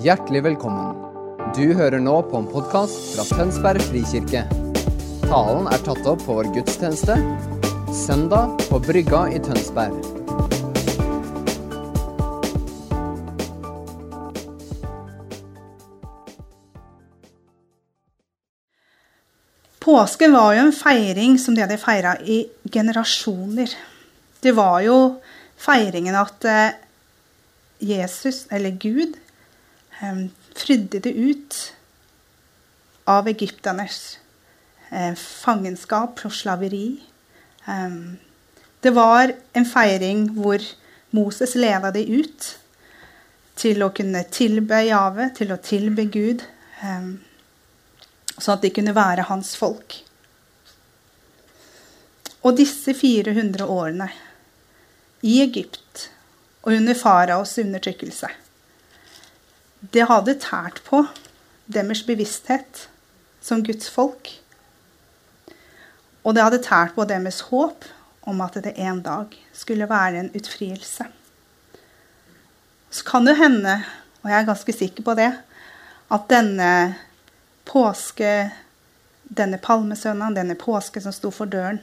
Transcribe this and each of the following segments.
Hjertelig velkommen. Du hører nå på en podkast fra Tønsberg frikirke. Talen er tatt opp på vår gudstjeneste søndag på Brygga i Tønsberg. Påsken var jo en feiring som de hadde feira i generasjoner. Det var jo feiringen at eh, Jesus, eller Gud, frydde det ut av egypternes eh, fangenskap og slaveri. Det var en feiring hvor Moses leda de ut til å kunne tilbe Jave, til å tilbe Gud sånn at de kunne være hans folk. Og disse 400 årene i Egypt og under faraos undertrykkelse, det hadde tært på deres bevissthet som Guds folk. Og det hadde tært på deres håp om at det en dag skulle være en utfrielse. Så kan det hende, og jeg er ganske sikker på det, at denne påske, denne palmesøndagen, denne påske som sto for døren,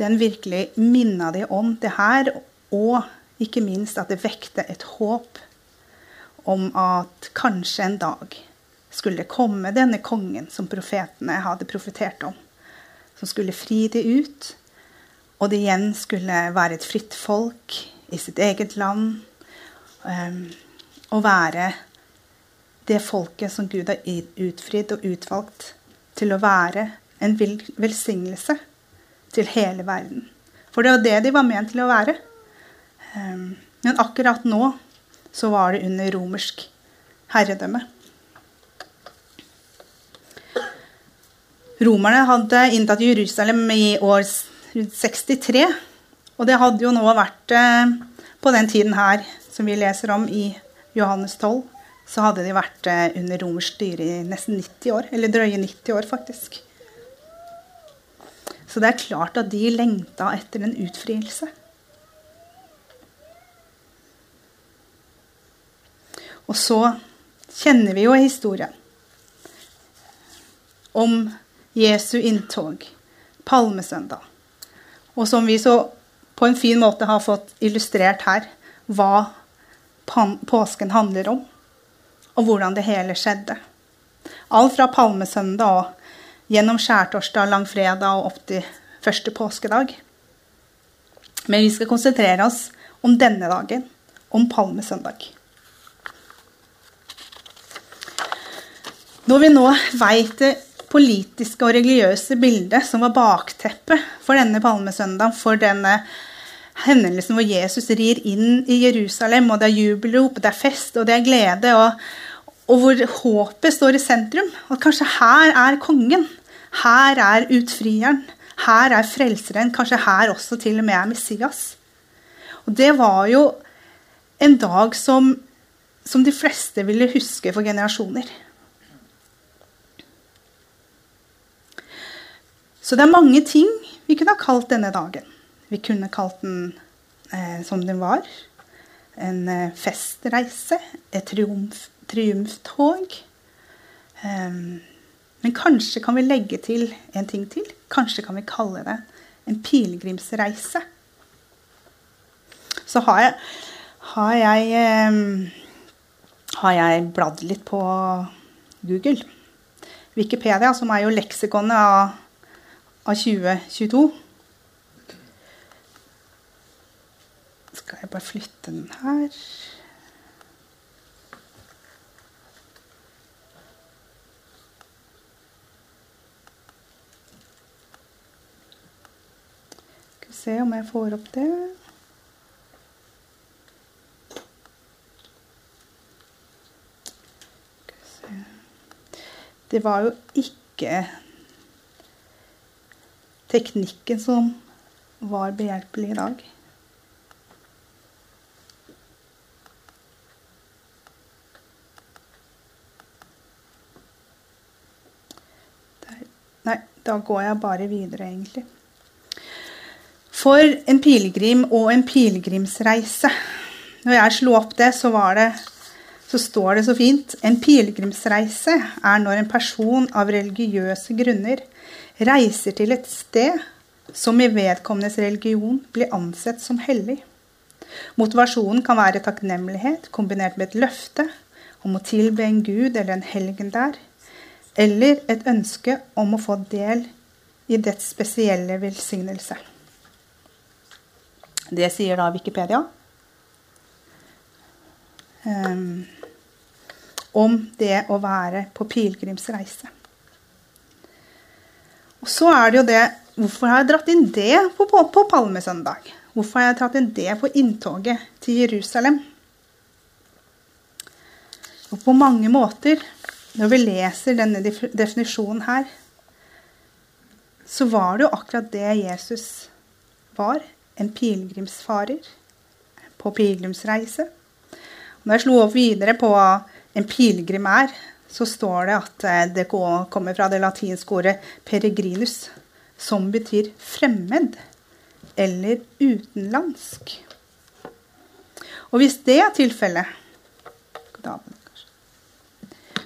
den virkelig minna de om det her, og ikke minst at det vekte et håp om at kanskje en dag skulle komme denne kongen som profetene hadde profetert om, som skulle fri de ut, og det igjen skulle være et fritt folk i sitt eget land, um, og være det folket som Gud har utfridd og utvalgt til å være en velsignelse til hele verden. For det var det de var ment til å være. Ehm, men akkurat nå så var det under romersk herredømme. Romerne hadde inntatt Jerusalem i år 63. Og det hadde jo nå vært eh, på den tiden her som vi leser om i Johannes 12 så hadde de vært eh, under romersk styre i nesten 90 år. Eller drøye 90 år, faktisk. Så det er klart at de lengta etter en utfrielse. Og så kjenner vi jo historien om Jesu inntog, palmesøndag. Og som vi så på en fin måte har fått illustrert her, hva påsken handler om og hvordan det hele skjedde. Alt fra palmesøndag og gjennom skjærtorsdag, langfredag og opp til første påskedag. Men vi skal konsentrere oss om denne dagen, om palmesøndag. Når vi nå veit det politiske og religiøse bildet som var bakteppet for denne palmesøndagen, for denne hendelsen hvor Jesus rir inn i Jerusalem, og det er jubelrop, det er fest og det er glede, og, og hvor håpet står i sentrum. At kanskje her er kongen. Her er utfrieren. Her er frelseren. Kanskje her også til og med er Messias. Og det var jo en dag som, som de fleste ville huske for generasjoner. Så det er mange ting vi kunne ha kalt denne dagen. Vi kunne kalt den eh, som den var. En eh, festreise, et triumf, triumftog. Um, men kanskje kan vi legge til en ting til. Kanskje kan vi kalle det en pilegrimsreise. Så har jeg, har jeg, um, har jeg bladd litt på Google. Wikipedia, som er jo leksikonet av, av 2022. Skal jeg bare flytte den her? Skal vi se om jeg får opp det. Det var jo ikke teknikken som var behjelpelig i dag. Nei, da går jeg bare videre, egentlig. For en pilegrim og en pilegrimsreise. Når jeg slo opp det, så var det så står det så fint En pilegrimsreise er når en person av religiøse grunner reiser til et sted som i vedkommendes religion blir ansett som hellig. Motivasjonen kan være takknemlighet kombinert med et løfte om å tilbe en gud eller en helgen der, eller et ønske om å få del i dets spesielle velsignelse. Det sier da Wikipedia. Um, om det å være på pilegrimsreise. Og så er det jo det Hvorfor har jeg dratt inn det på, på, på palmesøndag? Hvorfor har jeg dratt inn det på inntoget til Jerusalem? Og på mange måter, når vi leser denne definisjonen her, så var det jo akkurat det Jesus var. En pilegrimsfarer på pilegrimsreise. Når jeg slo opp videre på hva en pilegrim er, så står det at eh, det kommer fra det latinske ordet 'peregrinus', som betyr fremmed eller utenlandsk. Og hvis det er tilfellet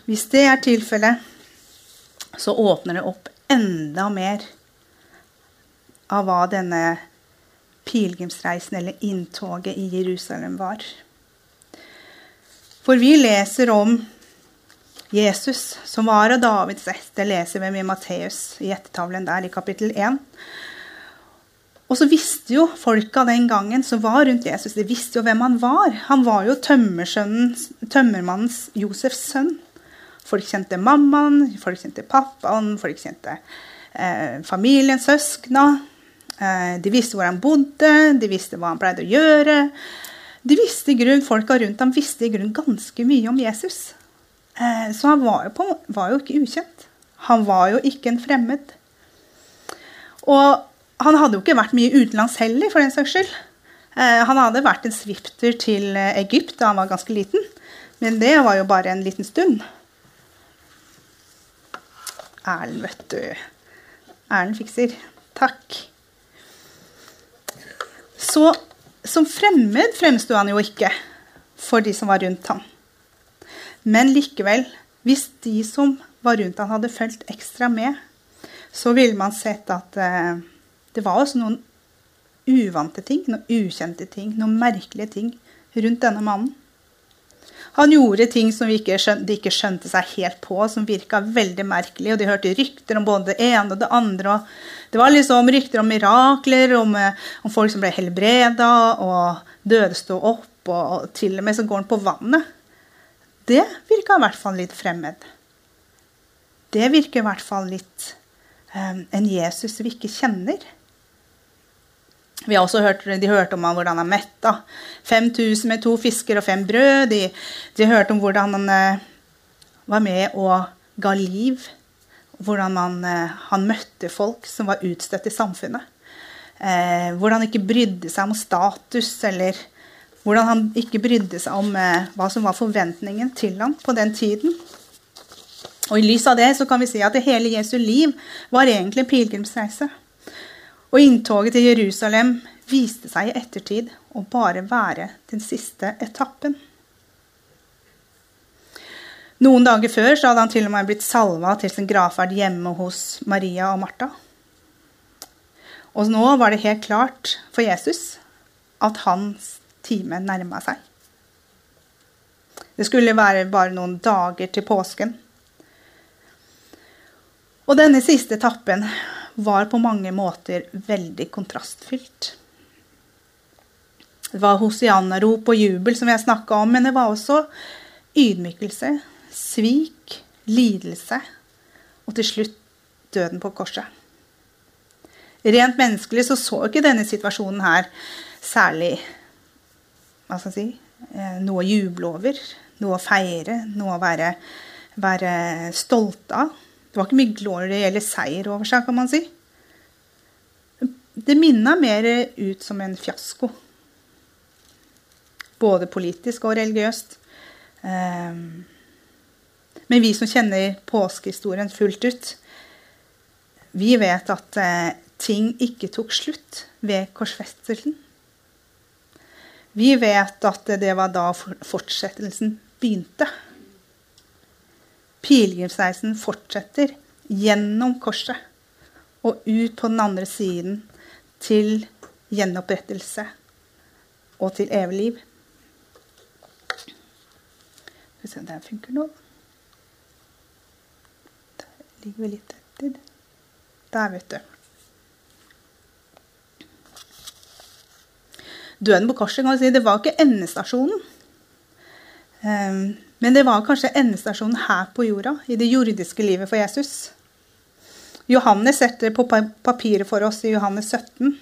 Hvis det er tilfellet, så åpner det opp enda mer av hva denne pilegrimsreisen eller inntoget i Jerusalem var. For vi leser om Jesus, som var av Davids ett. Det leser vi med Matteus i ettertavlen der i kapittel 1. Og så visste jo folka den gangen som var rundt Jesus, de visste jo hvem han var. Han var jo tømmermannens Josefs sønn. Folk kjente mammaen, folk kjente pappaen, folk kjente eh, familiens søskna. Eh, de visste hvor han bodde, de visste hva han pleide å gjøre. De visste i grunn, Folka rundt ham visste i grunn ganske mye om Jesus. Eh, så han var jo, på, var jo, ikke ukjent. Han var jo ikke en fremmed. Og han hadde jo ikke vært mye utenlands heller, for den saks skyld. Eh, han hadde vært en svifter til Egypt da han var ganske liten, men det var jo bare en liten stund. Erlend, vet du. Erlend fikser. Takk. Så som fremmed fremsto han jo ikke for de som var rundt ham. Men likevel, hvis de som var rundt han hadde fulgt ekstra med, så ville man sett at eh, det var også noen uvante ting, noen ukjente ting, noen merkelige ting rundt denne mannen. Han gjorde ting som ikke skjønte, de ikke skjønte seg helt på, som virka veldig merkelig. Og de hørte rykter om både det ene og det andre. Og det var liksom rykter om mirakler, om, eh, om folk som ble helbreda, og døde sto opp, og til og med så går han på vannet. Det virka i hvert fall litt fremmed. Det virker i hvert fall litt um, en Jesus vi ikke kjenner. Vi har også hørt, De hørte om hvordan han metta 5000 med to fisker og fem brød. De, de hørte om hvordan han uh, var med og ga liv. Hvordan man, uh, han møtte folk som var utstøtt i samfunnet. Uh, hvordan han ikke brydde seg om status, eller hvordan han ikke brydde seg om hva som var forventningen til ham på den tiden. Og I lys av det så kan vi si at det hele Jesu liv var egentlig en pilegrimsreise. Og inntoget til Jerusalem viste seg i ettertid å bare være den siste etappen. Noen dager før så hadde han til og med blitt salva til sin gravferd hjemme hos Maria og Martha. Og nå var det helt klart for Jesus at hans time nærma seg. Det skulle være bare noen dager til påsken. Og denne siste etappen var på mange måter veldig kontrastfylt. Det var hosianna-rop og jubel, som jeg snakka om, men det var også ydmykelse, svik, lidelse og til slutt døden på korset. Rent menneskelig så så ikke denne situasjonen her særlig hva skal jeg si, eh, noe å juble over, noe å feire, noe å være, være stolt av. Det var ikke mye glory eller seier over seg, kan man si. Det minna mer ut som en fiasko. Både politisk og religiøst. Ehm, men vi som kjenner påskehistorien fullt ut, vi vet at eh, ting ikke tok slutt ved korsfestelsen. Vi vet at det var da fortsettelsen begynte. Pilegrimsreisen fortsetter gjennom korset og ut på den andre siden til gjenopprettelse og til evig liv. Skal vi se om det funker nå. Der ligger vi litt etter. Der, vet du. Døden på korset kan vi si, det var ikke endestasjonen. Ehm, men det var kanskje endestasjonen her på jorda, i det jordiske livet for Jesus. Johannes setter på papiret for oss i Johannes 17,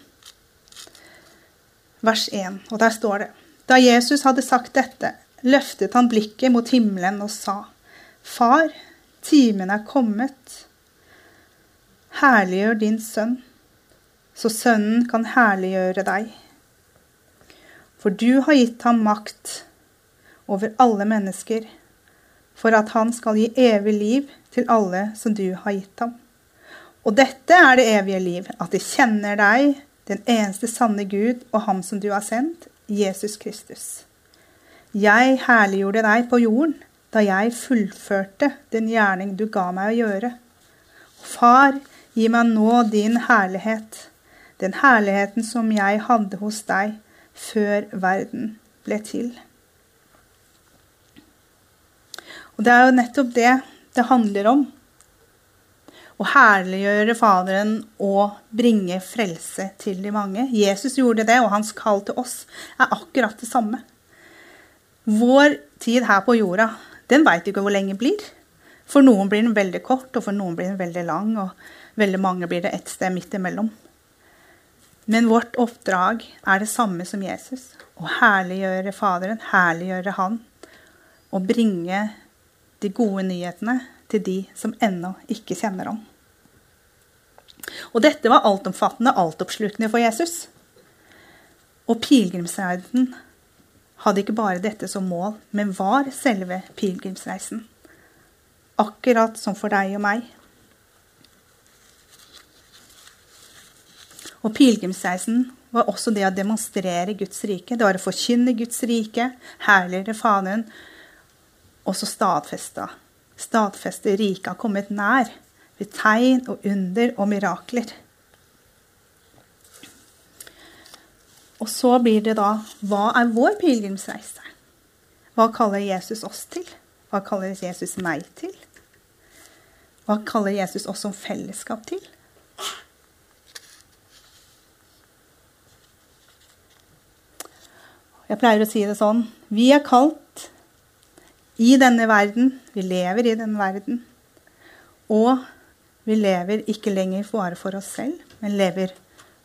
vers 1, og der står det Da Jesus hadde sagt dette, løftet han blikket mot himmelen og sa, Far, timen er kommet. Herliggjør din sønn, så sønnen kan herliggjøre deg. For du har gitt ham makt over alle mennesker, for at han skal gi evig liv til alle som du har gitt ham. Og dette er det evige liv, at de kjenner deg, den eneste sanne Gud, og ham som du har sendt, Jesus Kristus. Jeg herliggjorde deg på jorden da jeg fullførte den gjerning du ga meg å gjøre. Far, gi meg nå din herlighet, den herligheten som jeg hadde hos deg før verden ble til. Og det er jo nettopp det det handler om. Å herliggjøre Faderen og bringe frelse til de mange. Jesus gjorde det, og hans kall til oss er akkurat det samme. Vår tid her på jorda, den veit ikke hvor lenge blir. For noen blir den veldig kort, og for noen blir den veldig lang, og veldig mange blir det et sted midt imellom. Men vårt oppdrag er det samme som Jesus. Å herliggjøre Faderen, herliggjøre Han, og bringe de gode nyhetene til de som ennå ikke kjenner ham. Og dette var altomfattende, altoppslukende for Jesus. Og pilegrimsreisen hadde ikke bare dette som mål, men var selve pilegrimsreisen. Akkurat som for deg og meg. Og pilegrimsreisen var også det å demonstrere Guds rike. Det var å forkynne Guds rike, herligere fanen, og så stadfesta. Stadfeste riket har kommet nær ved tegn og under og mirakler. Og så blir det da Hva er vår pilegrimsreise? Hva kaller Jesus oss til? Hva kaller Jesus meg til? Hva kaller Jesus oss som fellesskap til? Jeg pleier å si det sånn Vi er kalt i denne verden. Vi lever i denne verden. Og vi lever ikke lenger bare for oss selv, men lever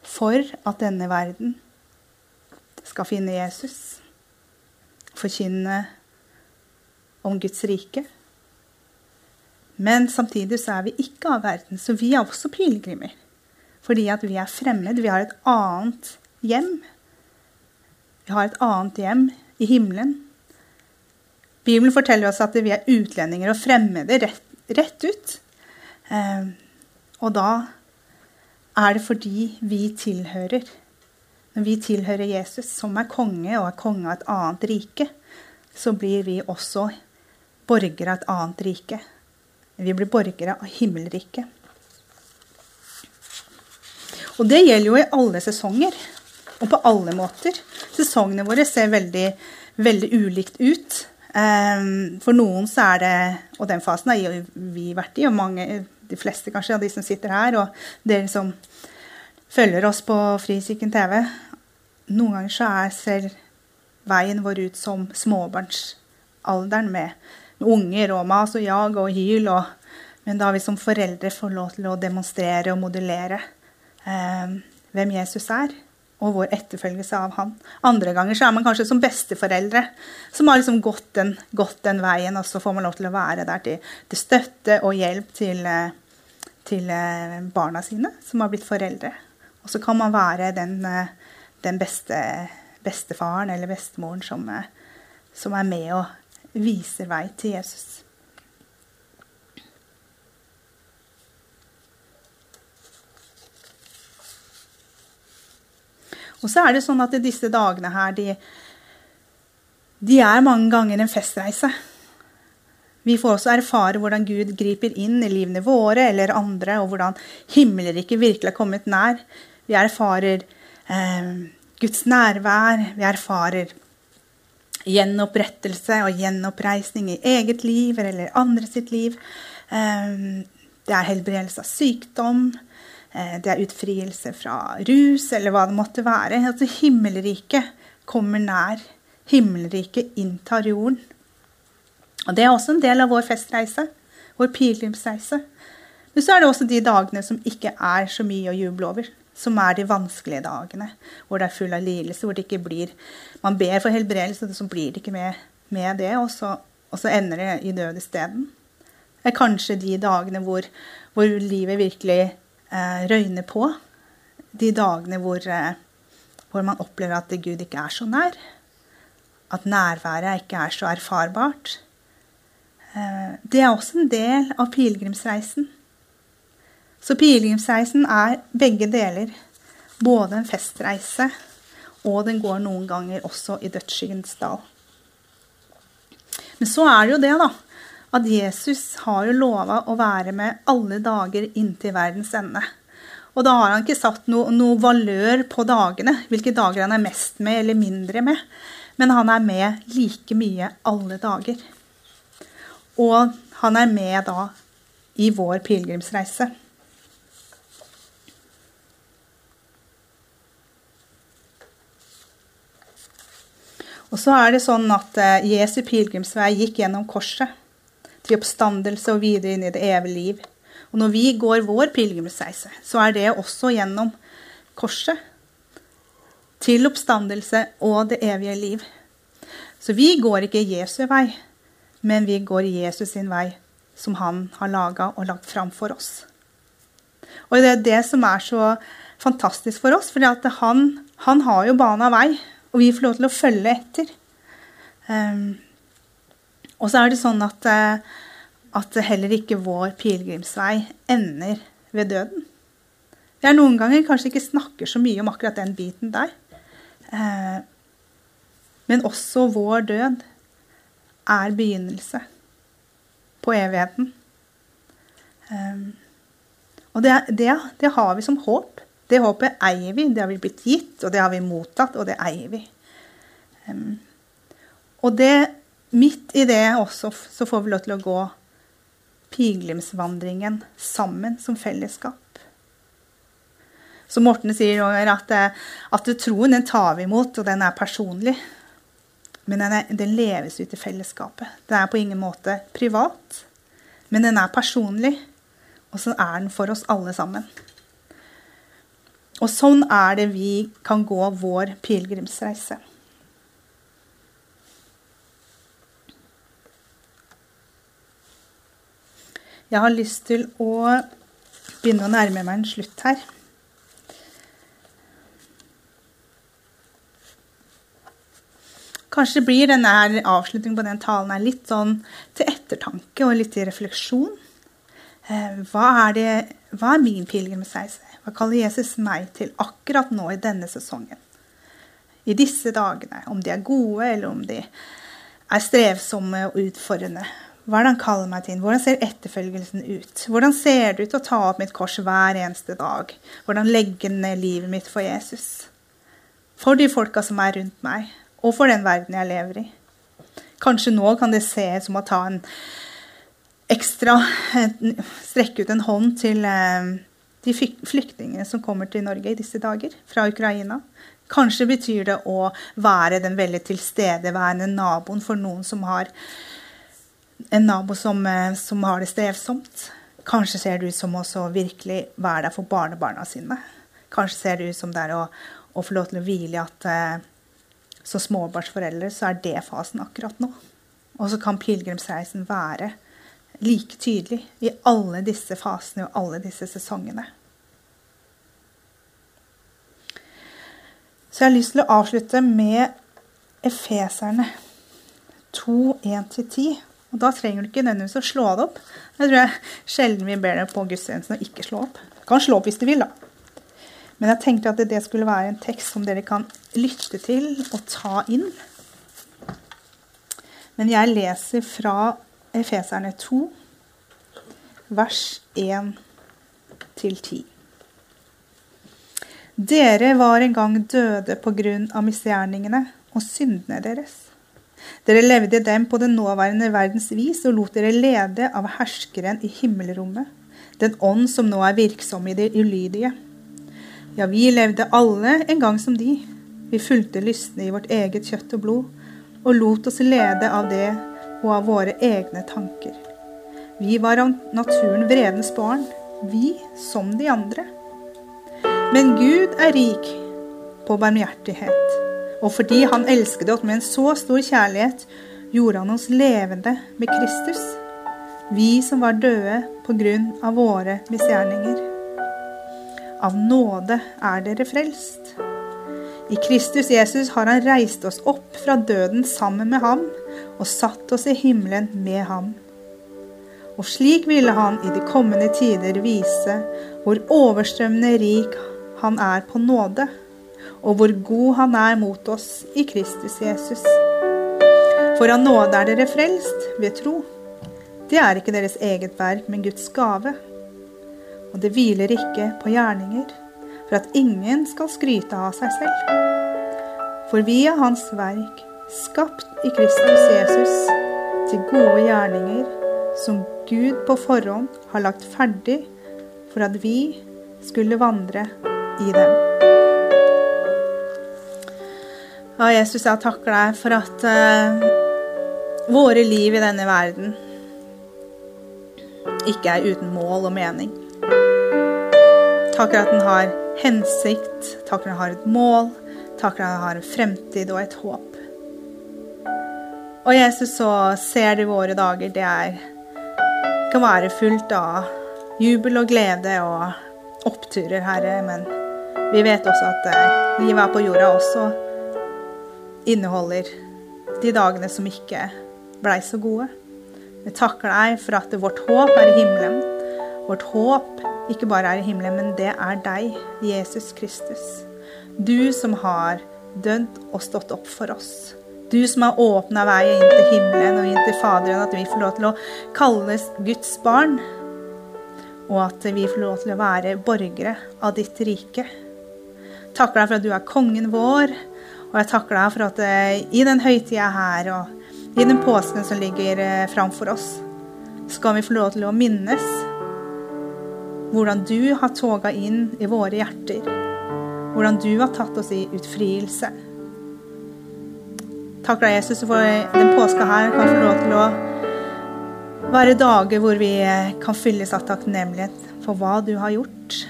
for at denne verden skal finne Jesus. Forkynne om Guds rike. Men samtidig så er vi ikke av verden, så vi er også pilegrimer. Fordi at vi er fremmed. Vi har et annet hjem. Vi har et annet hjem i himmelen Bibelen forteller oss at vi er utlendinger og fremmede rett, rett ut. Eh, og da er det fordi vi tilhører Når vi tilhører Jesus, som er konge og er konge av et annet rike, så blir vi også borgere av et annet rike. Vi blir borgere av himmelriket. Og det gjelder jo i alle sesonger og på alle måter. Sesongene våre ser veldig, veldig ulikt ut. Um, for noen så er det Og den fasen har vi vært i, og mange, de fleste kanskje av de som sitter her, og dere som følger oss på Frisyken TV. Noen ganger så er, ser veien vår ut som småbarnsalderen med unger og mas og jag og hyl. Og, men da vi som foreldre får lov til å demonstrere og modellere eh, hvem Jesus er og vår etterfølgelse av han. Andre ganger så er man kanskje som besteforeldre som har liksom gått, den, gått den veien, og så får man lov til å være der til, til støtte og hjelp til, eh, til, eh, barna sine som har blitt foreldre. Og så kan man være den, eh, den beste, bestefaren eller bestemoren som, som er med og viser vei til Jesus. Og så er det sånn at disse dagene her, de, de er mange ganger en festreise. Vi får også erfare hvordan Gud griper inn i livene våre eller andre, og hvordan himmelriket virkelig har kommet nær. Vi erfarer eh, Guds nærvær. Vi erfarer gjenopprettelse og gjenoppreisning i eget liv eller andre sitt liv. Eh, det er helbredelse av sykdom. Eh, det er utfrielse fra rus, eller hva det måtte være. Altså, himmelriket kommer nær. Himmelriket inntar jorden. Og Det er også en del av vår festreise, vår pilegrimsreise. Men så er det også de dagene som ikke er så mye å juble over. Som er de vanskelige dagene, hvor det er full av lidelse, hvor det ikke blir Man ber for helbredelse, og så blir det ikke med, med det, og så, og så, ender det i død isteden. Det er kanskje de dagene hvor, hvor livet virkelig eh, røyne på. De dagene hvor, eh, hvor man opplever at Gud ikke er så nær at nærværet ikke er så erfarbart. Eh, det er også en del av pilegrimsreisen. Så pilegrimsreisen er begge deler. Både en festreise, og den går noen ganger også i dødsskyggens dal. Men så er det jo det, da, at Jesus har jo lova å være med alle dager inntil verdens ende. Og da har han ikke satt noe, noe valør på dagene, hvilke dager han er mest med eller mindre med. Men han er med like mye alle dager. Og han er med da i vår pilegrimsreise. Og så er det sånn at eh, Jesu pilegrimsvei gikk gjennom korset. Til oppstandelse og videre inn i det evige liv. Og når vi går vår pilegrimsreise, så er det også gjennom korset til oppstandelse og det evige liv. Så vi går ikke Jesu vei, men vi går Jesus sin vei, som han har laga og lagt fram for oss. Og det er det som er så fantastisk for oss, for han, han, har jo bana vei, og vi får lov til å følge etter. Um, og så er det sånn at, eh, at heller ikke vår pilegrimsvei ender ved døden. Er noen ganger kanskje ikke snakker så mye om akkurat den biten der. Eh, men også vår død er begynnelse på evigheten. Eh, og det, det, det, har vi som håp. Det håpet eier vi. Det har vi blitt gitt, og det har vi mottatt, og det eier vi. Og det, midt i det også så får vi lov til å gå pilegrimsvandringen sammen som fellesskap. Som Morten sier, at, eh, at troen den tar vi imot, og den er personlig. Men den, er, den, leves ut i fellesskapet. Den er på ingen måte privat, men den er personlig. Og så er den for oss alle sammen. Og sånn er det vi kan gå vår pilegrimsreise. Jeg har lyst til å begynne å nærme meg en slutt her. Kanskje blir denne avslutningen på den talen litt sånn til ettertanke og litt til refleksjon. Eh, hva er, det, hva er min pilegrimsreise? Hva kaller Jesus meg til akkurat nå i denne sesongen? I disse dagene, om de er gode, eller om de er strevsomme og utfordrende. Hva er det han kaller meg til? Hvordan ser etterfølgelsen ut? Hvordan ser det ut å ta opp mitt kors hver eneste dag? Hvordan legge ned livet mitt for Jesus? For de folka som er rundt meg og for den verden jeg lever i. Kanskje nå kan det se ut som å ta en ekstra Strekke ut en hånd til eh, de flyktningene som kommer til Norge i disse dager, fra Ukraina. Kanskje betyr det å være den veldig tilstedeværende naboen for noen som har en nabo som, eh, som har det strevsomt. Kanskje ser det ut som å virkelig være der for barnebarna sine. Kanskje ser det ut som det er å, å få lov til å hvile i at eh, som småbarnsforeldre så er det fasen akkurat nå. Og så kan pilegrimsreisen være like tydelig i alle disse fasene og alle disse sesongene. Så jeg har lyst til å avslutte med Efeserne 2, 1-10. Og da trenger du ikke nødvendigvis å slå det opp. Jeg tror jeg sjelden vi ber deg på gudstjenesten å ikke slå opp. Du kan slå opp hvis du vil, da. Men jeg tenkte at det skulle være en tekst som dere kan lytte til og ta inn. Men jeg leser fra Efeserne 2, vers 1 til 10. Dere var en gang døde på grunn av misgjerningene og syndene deres. Dere levde dem på den nåværende verdens vis og lot dere lede av herskeren i himmelrommet, den ånd som nå er virksom i det ulydige. Ja, vi levde alle en gang som de. Vi fulgte lystne i vårt eget kjøtt og blod, og lot oss lede av det og av våre egne tanker. Vi var av naturen vredens barn, vi som de andre. Men Gud er rik på barmhjertighet, og fordi Han elsket oss med en så stor kjærlighet, gjorde Han oss levende med Kristus, vi som var døde på grunn av våre misgjerninger. Av nåde er dere frelst. I Kristus Jesus har Han reist oss opp fra døden sammen med ham og satt oss i himmelen med ham. Og slik ville han i de kommende tider vise hvor overstrømmende rik han er på nåde, og hvor god han er mot oss i Kristus Jesus. For av nåde er dere frelst ved tro. Det er ikke deres eget verk, men Guds gave. Og det hviler ikke på gjerninger, for at ingen skal skryte av seg selv. For vi er Hans verk, skapt i Kristus Jesus til gode gjerninger som Gud på forhånd har lagt ferdig for at vi skulle vandre i dem. Ja, Jesus, jeg takker deg for at uh, våre liv i denne verden ikke er uten mål og mening. Takker at den har hensikt, takker den har et mål, takker den har en fremtid og et håp. Og Jesus, så ser du våre dager. Det er, kan være fullt av jubel og glede og oppturer, Herre. Men vi vet også at eh, livet er på jorda også inneholder de dagene som ikke blei så gode. Vi takker deg for at vårt håp er i himmelen. Vårt håp ikke bare er i himmelen, men det er deg, Jesus Kristus. Du som har dødd og stått opp for oss. Du som har åpna veien inn til himmelen og inn til Faderen, at vi får lov til å kalles Guds barn. Og at vi får lov til å være borgere av ditt rike. Takker deg for at du er kongen vår, og jeg takker deg for at eh, i den høytida her og i den påsken som ligger eh, framfor oss, skal vi få lov til å minnes hvordan du har toga inn i våre hjerter. Hvordan du har tatt oss i utfrielse. Takk deg, Jesus, for den påska her kan få lov til å være dager hvor vi kan fylles av takknemlighet for hva du har gjort.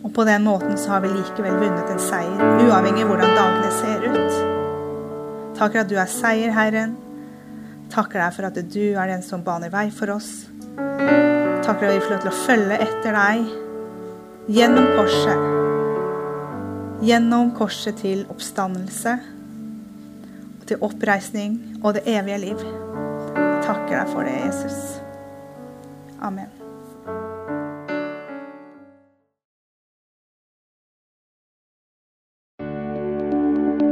Og på den måten så har vi likevel vunnet en seier, uavhengig av hvordan dagene ser ut. Takk for at du er seierherren. Takker deg for at du er den som baner vei for oss. Takker at vi får lov til å følge etter deg gjennom korset. Gjennom korset til oppstandelse til oppreisning og det evige liv. Takker deg for det, Jesus. Amen.